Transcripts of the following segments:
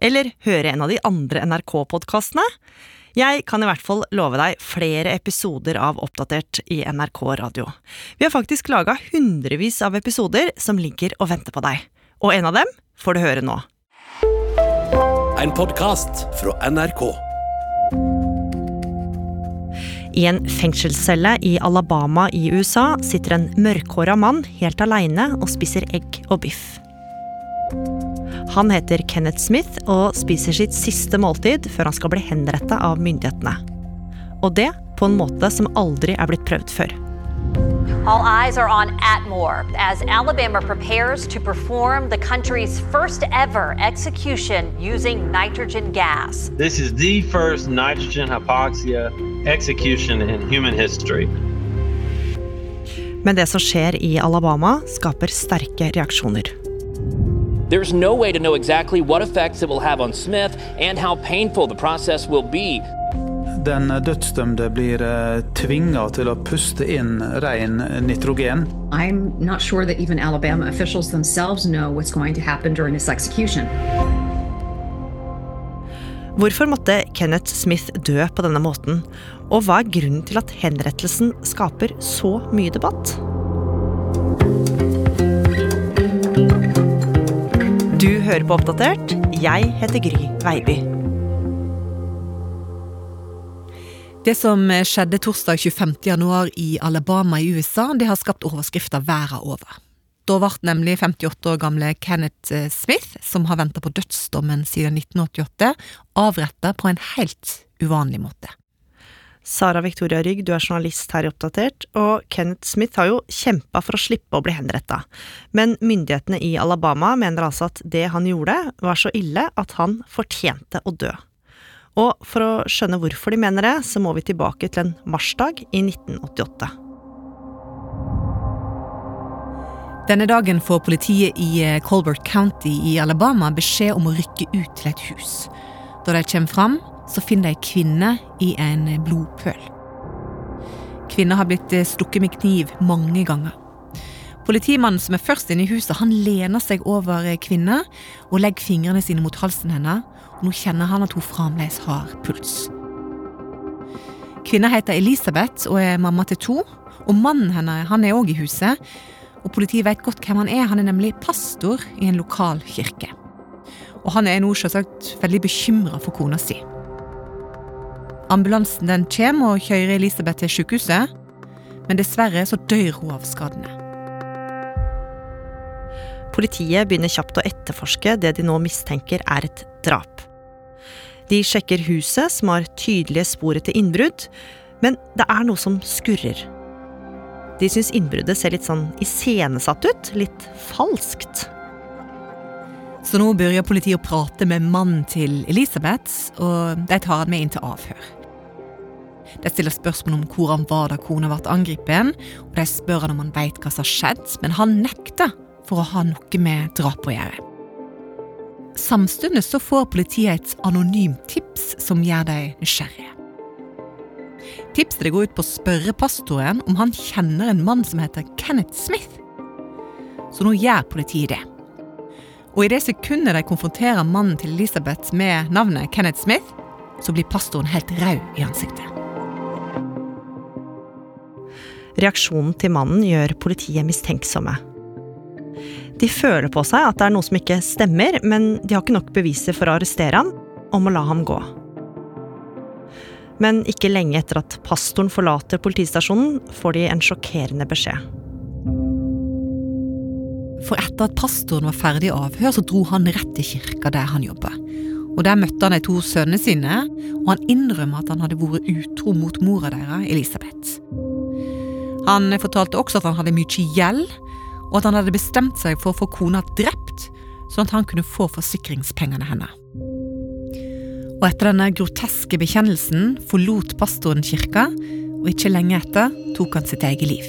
Eller høre en av de andre NRK-podkastene? Jeg kan i hvert fall love deg flere episoder av Oppdatert i NRK Radio. Vi har faktisk laga hundrevis av episoder som ligger og venter på deg. Og en av dem får du høre nå. En podkast fra NRK. I en fengselscelle i Alabama i USA sitter en mørkhåra mann helt aleine og spiser egg og biff. Han heter Kenneth Smith og spiser sitt siste måltid før han skal bli henretta av myndighetene. Og det på en måte som aldri er blitt prøvd før. All eyes are on Atmore as Alabama prepares to perform the country's first ever execution using nitrogen gas. This is the first nitrogen hypoxia execution in human history. Men det som skjer i Alabama, skaper sterke reaksjoner. There's no way to know exactly what effects it will have on Smith and how painful the process will be. Den dødsdømte blir eh, tvinga til å puste inn ren nitrogen. I'm not sure that even Alabama officials themselves know what's going to happen during this execution. Hvorfor måtte Kenneth Smith dø på denne måten? Og hva er grunnen til at henrettelsen skaper så mye debatt? Hører på Oppdatert. Jeg heter Gry Veiby. Det som skjedde torsdag 25. januar i Alabama i USA, det har skapt overskrifter verden over. Da ble nemlig 58 år gamle Kenneth eh, Smith, som har venta på dødsdommen siden 1988, avrettet på en helt uvanlig måte. Sara Victoria Rygg, du er journalist her i Oppdatert, og Kenneth Smith har jo kjempa for å slippe å bli henretta. Men myndighetene i Alabama mener altså at det han gjorde, var så ille at han fortjente å dø. Og for å skjønne hvorfor de mener det, så må vi tilbake til en marsdag i 1988. Denne dagen får politiet i eh, Colbert County i Alabama beskjed om å rykke ut til et hus. Da de kommer fram, så finner de ei kvinne i en blodpøl. Kvinna har blitt eh, stukket med kniv mange ganger. Politimannen som er først inne i huset, han lener seg over eh, kvinna og legger fingrene sine mot halsen hennes, nå kjenner han at hun fremdeles har puls. Kvinna heter Elisabeth og er mamma til to, og mannen hennes er òg i huset. Og Politiet vet godt hvem han er, han er nemlig pastor i en lokal kirke. Og han er nå selvsagt veldig bekymra for kona si. Ambulansen den kommer og kjører Elisabeth til sykehuset, men dessverre så dør hun av skadene. Politiet begynner kjapt å etterforske det de nå mistenker er et drap. De sjekker huset, som har tydelige spor etter innbrudd, men det er noe som skurrer. De syns innbruddet ser litt sånn iscenesatt ut, litt falskt. Så nå begynner politiet å prate med mannen til Elisabeth, og de tar han med inn til avhør. De stiller spørsmål om hvor han var da kona ble angrepet, og de spør han om han vet hva som har skjedd, men han nekter for å ha noe med drapet å gjøre. Samtidig så får politiet et anonymt tips som gjør dem nysgjerrige. Tipset går ut på å spørre pastoren om han kjenner en mann som heter Kenneth Smith. Så nå gjør politiet det. Og i det sekundet de konfronterer mannen til Elisabeth med navnet Kenneth Smith, så blir pastoren helt rød i ansiktet. Reaksjonen til mannen gjør politiet mistenksomme. De føler på seg at det er noe som ikke stemmer, men de har ikke nok beviser for å arrestere ham, og må la ham gå. Men ikke lenge etter at pastoren forlater politistasjonen, får de en sjokkerende beskjed. For etter at pastoren var ferdig avhør, så dro han rett til kirka der han jobba. Og Der møtte han de to sønnene sine, og han innrømmer at han hadde vært utro mot mora deres, Elisabeth. Han fortalte også at han hadde mye gjeld, og at han hadde bestemt seg for å få kona drept, sånn at han kunne få forsikringspengene henne. Og etter denne groteske bekjennelsen forlot pastoren kirka, og ikke lenge etter tok han sitt eget liv.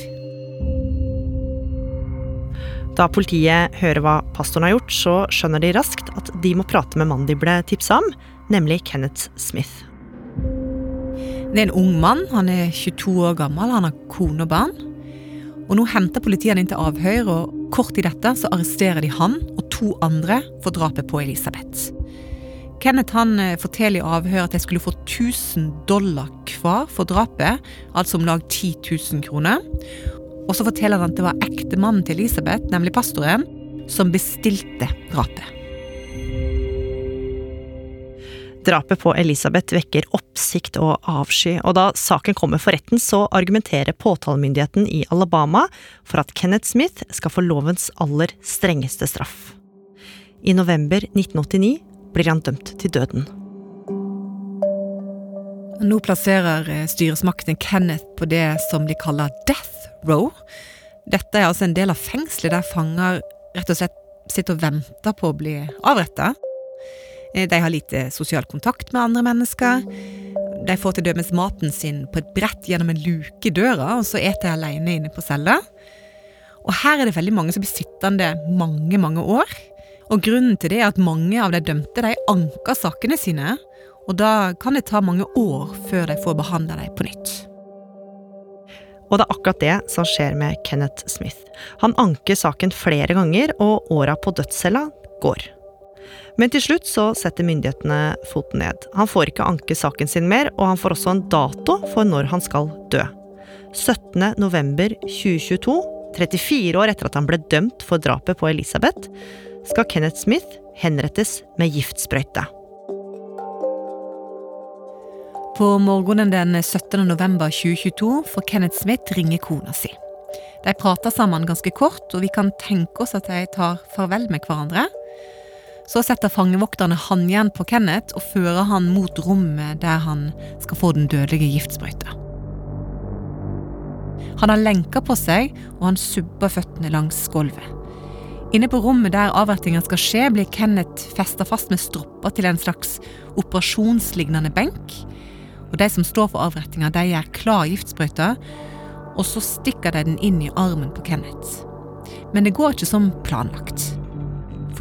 Da politiet hører hva pastoren har gjort, så skjønner de raskt at de må prate med mannen de ble tipsa om, nemlig Kenneth Smith. Det er en ung mann, han er 22 år gammel, han har kone og barn. Og Nå henter politiet han inn til avhør, og kort i dette så arresterer de han og to andre for drapet på Elisabeth. Kenneth han eh, forteller i avhør at de skulle få 1000 dollar hver for drapet, altså om lag 10 000 kroner. Og så forteller han at det var ektemannen til Elisabeth, nemlig pastoren, som bestilte drapet. Drapet på Elisabeth vekker oppsikt og avsky, og da saken kommer for retten, så argumenterer påtalemyndigheten i Alabama for at Kenneth Smith skal få lovens aller strengeste straff. I november 1989 blir han dømt til døden. Nå plasserer styresmakten Kenneth på det som de kaller death row. Dette er altså en del av fengselet der fanger rett og slett sitter og venter på å bli avrettet. Eh, de har lite sosial kontakt med andre mennesker. De får til dømes maten sin på et brett gjennom en luke i døra, og så eter de alene inne på cella. Og her er det veldig mange som blir sittende mange, mange år. Og grunnen til det er at mange av de dømte de anker sakene sine, og da kan det ta mange år før de får behandla dem på nytt. Og det er akkurat det som skjer med Kenneth Smith. Han anker saken flere ganger, og åra på dødscella går. Men til slutt så setter myndighetene foten ned. Han får ikke anke saken sin mer, og han får også en dato for når han skal dø. 17. november 2022, 34 år etter at han ble dømt for drapet på Elisabeth, skal Kenneth Smith henrettes med giftsprøyte. På morgenen den 17. november 2022 får Kenneth Smith ringe kona si. De prater sammen ganske kort, og vi kan tenke oss at de tar farvel med hverandre. Så setter fangevokterne håndjern på Kenneth og fører han mot rommet der han skal få den dødelige giftsprøyta. Han har lenker på seg, og han subber føttene langs gulvet. Inne på rommet der avrettinga skal skje, blir Kenneth festa fast med stropper til en slags operasjonslignende benk. Og De som står for avrettinga, gjør klar giftsprøyta, og så stikker de den inn i armen på Kenneth. Men det går ikke som planlagt.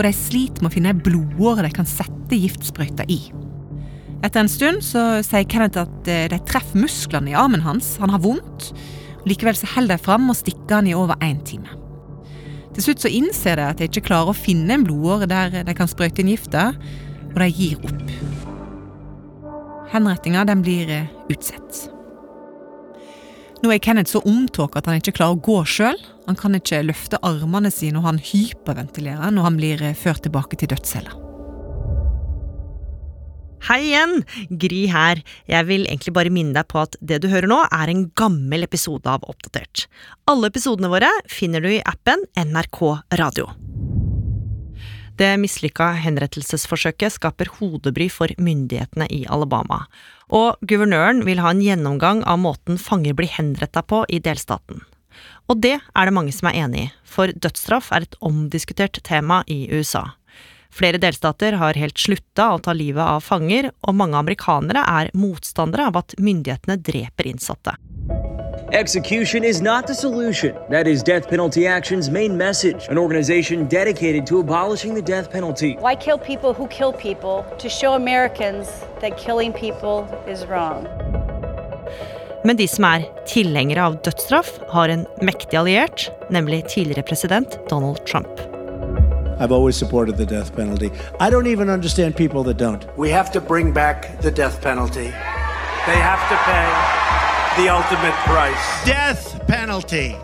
For de sliter med å finne ei blodåre de kan sette giftsprøyta i. Etter en stund så sier Kenneth at eh, de treffer musklene i armen hans. Han har vondt. Likevel så holder de fram og stikker han i over én time. Til slutt så innser de at de ikke klarer å finne en blodåre der de kan sprøyte inn gifta, og de gir opp. Henrettinga blir eh, utsatt. Nå er Kenneth så omtåket at han ikke klarer å gå sjøl. Han kan ikke løfte armene sine, og han hyperventilerer når han blir eh, ført tilbake til dødscella. Hei igjen! Gry her. Jeg vil egentlig bare minne deg på at det du hører nå, er en gammel episode av Oppdatert. Alle episodene våre finner du i appen NRK Radio. Det mislykka henrettelsesforsøket skaper hodebry for myndighetene i Alabama, og guvernøren vil ha en gjennomgang av måten fanger blir henretta på i delstaten. Og det er det mange som er enig i, for dødsstraff er et omdiskutert tema i USA. Flere delstater har helt slutta å ta livet av fanger, og mange amerikanere er motstandere av at myndighetene dreper innsatte. Execution is not the solution. That is Death Penalty Action's main message, an organization dedicated to abolishing the death penalty. Why kill people who kill people? To show Americans that killing people is wrong. Men de som er tilhengere av dødsstraff, har en mektig alliert, nemlig tidligere president Donald Trump. I've always supported the death penalty. I don't even understand people that don't. We have to bring back the death penalty. They have to pay the ultimate price. Death penalty.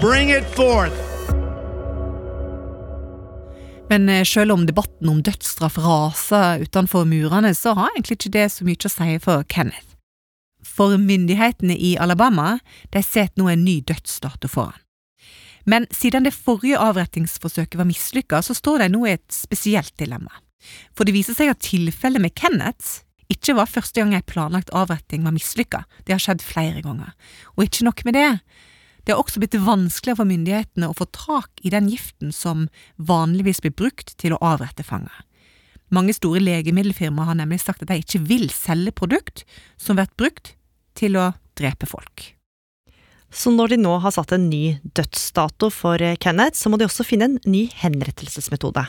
Bring it forth. Men eh, selv om debatten om dødsstraff raser utenfor murene, så har egentlig ikke det så mye å si for Kenneth. For myndighetene i Alabama de setter nå en ny dødsdato foran. Men siden det forrige avrettingsforsøket var mislykka, så står de nå i et spesielt dilemma. For det viser seg at tilfellet med Kenneth ikke var første gang ei planlagt avretting var mislykka, det har skjedd flere ganger. Og ikke nok med det, det har også blitt vanskeligere for myndighetene å få tak i den giften som vanligvis blir brukt til å avrette fanger. Mange store legemiddelfirmaer har nemlig sagt at de ikke vil selge produkt som blir brukt til å drepe folk. Så når de nå har satt en ny dødsdato for eh, Kenneth, så må de også finne en ny henrettelsesmetode.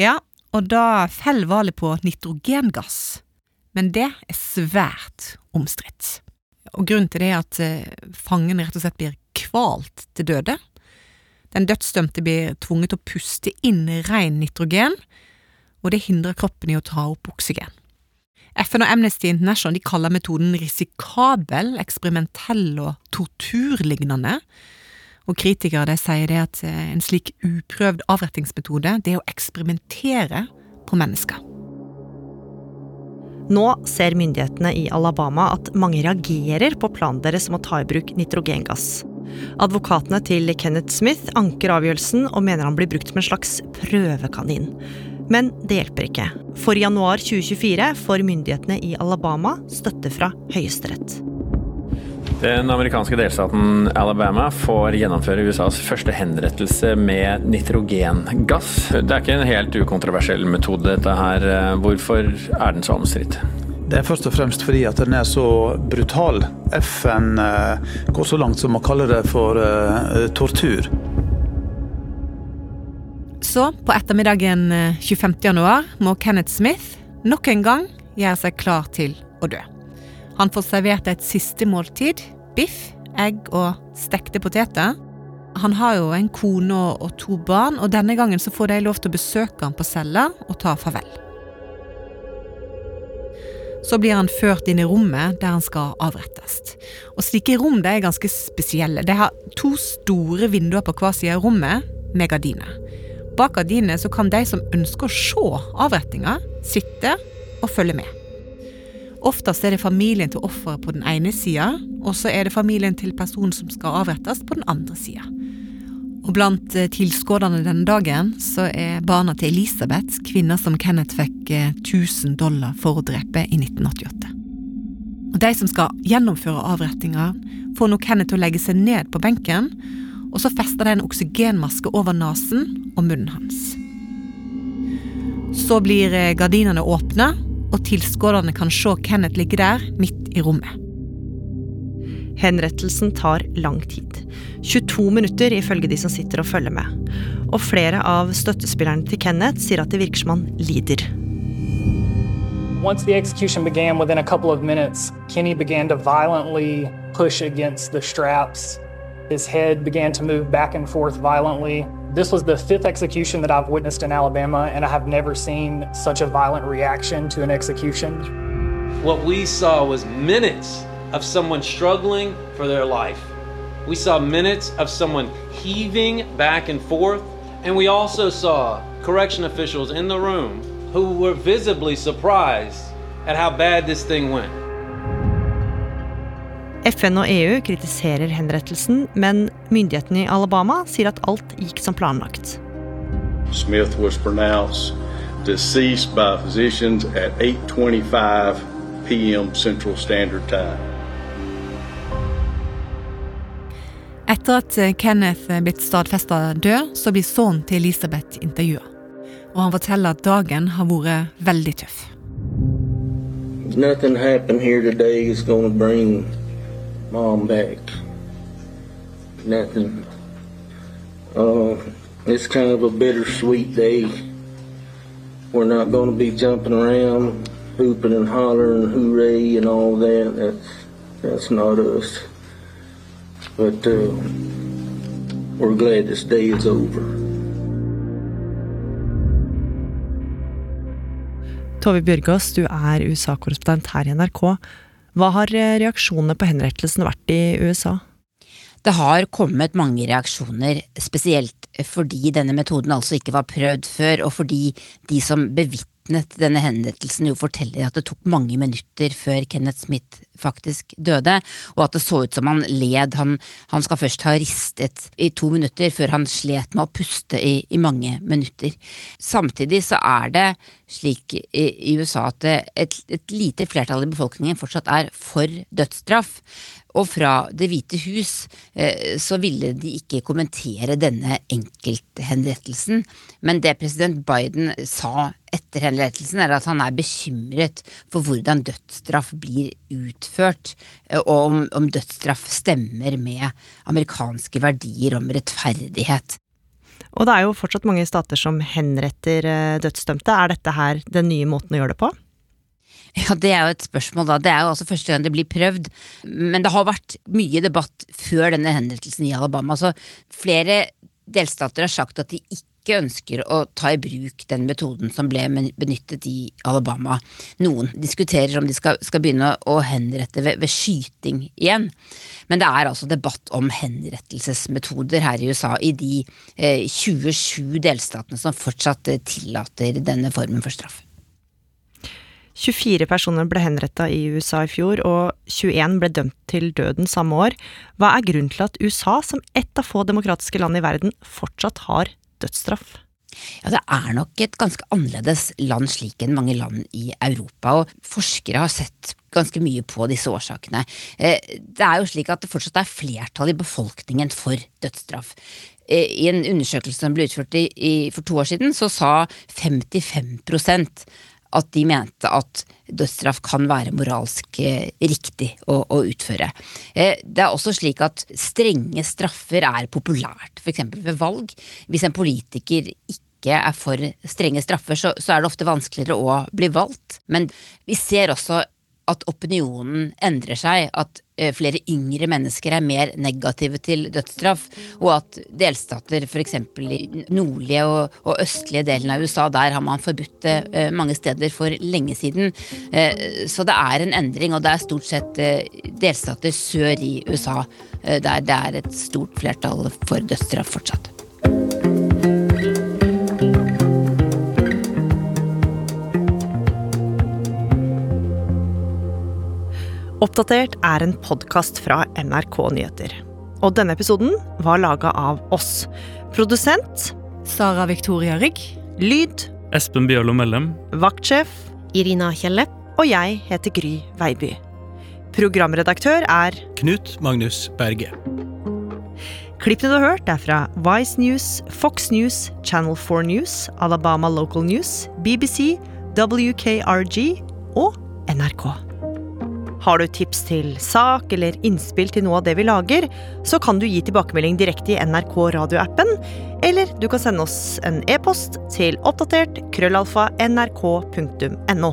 Ja, og da faller valget på nitrogengass. Men det er svært omstridt. Og grunnen til det er at eh, fangen rett og slett blir kvalt til døde. Den dødsdømte blir tvunget til å puste inn ren nitrogen, og det hindrer kroppen i å ta opp oksygen. FN og Amnesty International kaller metoden risikabel, eksperimentell og torturlignende. Og kritikere sier det at eh, en slik uprøvd avrettingsmetode det er å eksperimentere på mennesker. Nå ser myndighetene i Alabama at mange reagerer på planen deres om å ta i bruk nitrogengass. Advokatene til Kenneth Smith anker avgjørelsen og mener han blir brukt som en slags prøvekanin. Men det hjelper ikke. For i januar 2024 får myndighetene i Alabama støtte fra Høyesterett. Den amerikanske delstaten Alabama får gjennomføre USAs første henrettelse med nitrogengass. Det er ikke en helt ukontroversiell metode, dette her. Hvorfor er den så omstridt? Det er først og fremst fordi at den er så brutal. FN eh, går så langt som å kalle det for uh, tortur. Så på ettermiddagen 25. Eh, januar må Kenneth Smith nok en gang gjøre seg klar til å dø. Han får servert et siste måltid. Biff, egg og stekte poteter. Han har jo en kone og to barn, og denne gangen så får de lov til å besøke han på cella og ta farvel. Så blir han ført inn i rommet der han skal avrettes. Og Slike rom det er ganske spesielle. De har to store vinduer på hver side av rommet med gardiner. Bak gardinene kan de som ønsker å se avrettinga, sitte og følge med. Oftest er det familien til offeret på den ene sida, og så er det familien til personen som skal avrettes, på den andre sida. Og blant eh, tilskuerne denne dagen så er barna til Elisabeth, kvinna som Kenneth fikk 1000 eh, dollar for å drepe i 1988. Og De som skal gjennomføre avrettinga, får nå Kenneth til å legge seg ned på benken og så fester de en oksygenmaske over nesen og munnen hans. Så blir eh, gardinene åpne, og tilskuerne kan se Kenneth ligge der, midt i rommet. Henrettelsen tar lang tid. 22 minutter ifølge de som sitter og følger med. Og flere av støttespillerne til Kenneth sier at det virker som han lider. Once the execution began, within a couple of minutes, Kenny began to violently push against the straps His head began to move back and forth violently. This was the fifth execution that I've witnessed in Alabama, and I have never seen such a violent reaction to an execution. What we saw was minutes of someone struggling for their life. We saw minutes of someone heaving back and forth, and we also saw correction officials in the room who were visibly surprised at how bad this thing went. FN og EU kritiserer henrettelsen, men myndighetene i Alabama sier at alt gikk som planlagt. Smith was pronounced deceased by physicians at 8:25 p.m. Central Standard Time. Etter at Kenneth er blitt stadfesta død, så blir sønnen til Elisabeth intervjua. Og han forteller at dagen har vært veldig tøff. Nothing happened here today is going to bring mom back. Nothing. Uh, it's kind of a bittersweet day. We're not going to be jumping around, hooping and hollering, hooray, and all that. That's that's not us. But uh, we're glad this day is over. Tove Bjørgaas, du er USA-korrespondent her i NRK. Hva har eh, reaksjonene på henrettelsen vært i USA? Det har kommet mange reaksjoner, spesielt fordi denne metoden altså ikke var prøvd før, og fordi de som bevitnet denne henrettelsen jo forteller at det tok mange minutter før Kenneth Smith faktisk døde, og at det så ut som han led. Han, han skal først ha ristet i to minutter før han slet med å puste i, i mange minutter. Samtidig så er det slik i, i USA at et, et lite flertall i befolkningen fortsatt er for dødsstraff. Og fra Det hvite hus eh, så ville de ikke kommentere denne enkelthenrettelsen, men det president Biden sa etter henrettelsen, er at han er bekymret for hvordan dødsstraff blir utført, eh, og om, om dødsstraff stemmer med amerikanske verdier om rettferdighet. Og det er jo fortsatt mange stater som henretter eh, dødsdømte. Er dette her den nye måten å gjøre det på? Ja, Det er jo et spørsmål, da. Det er jo altså første gang det blir prøvd. Men det har vært mye debatt før denne henrettelsen i Alabama. Så flere delstater har sagt at de ikke ønsker å ta i bruk den metoden som ble benyttet i Alabama. Noen diskuterer om de skal, skal begynne å henrette ved, ved, skyting igjen. Men det er altså debatt om henrettelsesmetoder her i USA i de eh, 27 delstatene som fortsatt tillater denne formen for straff. 24 personer ble henretta i USA i fjor, og 21 ble dømt til døden samme år. Hva er grunnen til at USA, som ett av få demokratiske land i verden, fortsatt har dødsstraff? Ja, Det er nok et ganske annerledes land slik enn mange land i Europa, og forskere har sett ganske mye på disse årsakene. Eh, det er jo slik at det fortsatt er flertall i befolkningen for dødsstraff. Eh, I en undersøkelse som ble utført for to år siden, så sa 55 at de mente at dødsstraff kan være moralsk eh, riktig å, å, utføre. Eh, det er også slik at strenge straffer er populært, f.eks. ved valg. Hvis en politiker ikke er for strenge straffer, så, så er det ofte vanskeligere å bli valgt. Men vi ser også at opinionen endrer seg, at eh, flere yngre mennesker er mer negative til dødsstraff, og at delstater f.eks. i nordlige og, og, østlige delen av USA, der har man forbudt det eh, mange steder for lenge siden. Eh, så det er en endring, og det er stort sett delstater sør i USA der det er et stort flertall for dødsstraff fortsatt. Oppdatert er en podkast fra NRK Nyheter. Og denne episoden var laga av oss. Produsent Sara Victoria Rygg. Lyd Espen Bjørlo Mellem. Vaktsjef Irina Kjelle. Og jeg heter Gry Veiby. Programredaktør er Knut Magnus Berge. Klippene du har hørt, er fra Vice News, Fox News, Channel 4 News, Alabama Local News, BBC, WKRG og NRK. Har du tips til sak eller innspill til noe av det vi lager, så kan du gi tilbakemelding direkte i NRK radioappen, eller du kan sende oss en e-post til oppdatert krøllalfa nrk.no.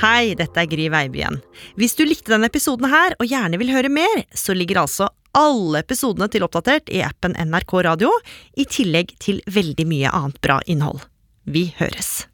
Hei, dette er Gry Veiby igjen. Hvis du likte denne episoden her og gjerne vil høre mer, så ligger altså alle episodene til Oppdatert i appen NRK Radio, i tillegg til veldig mye annet bra innhold. Vi høres.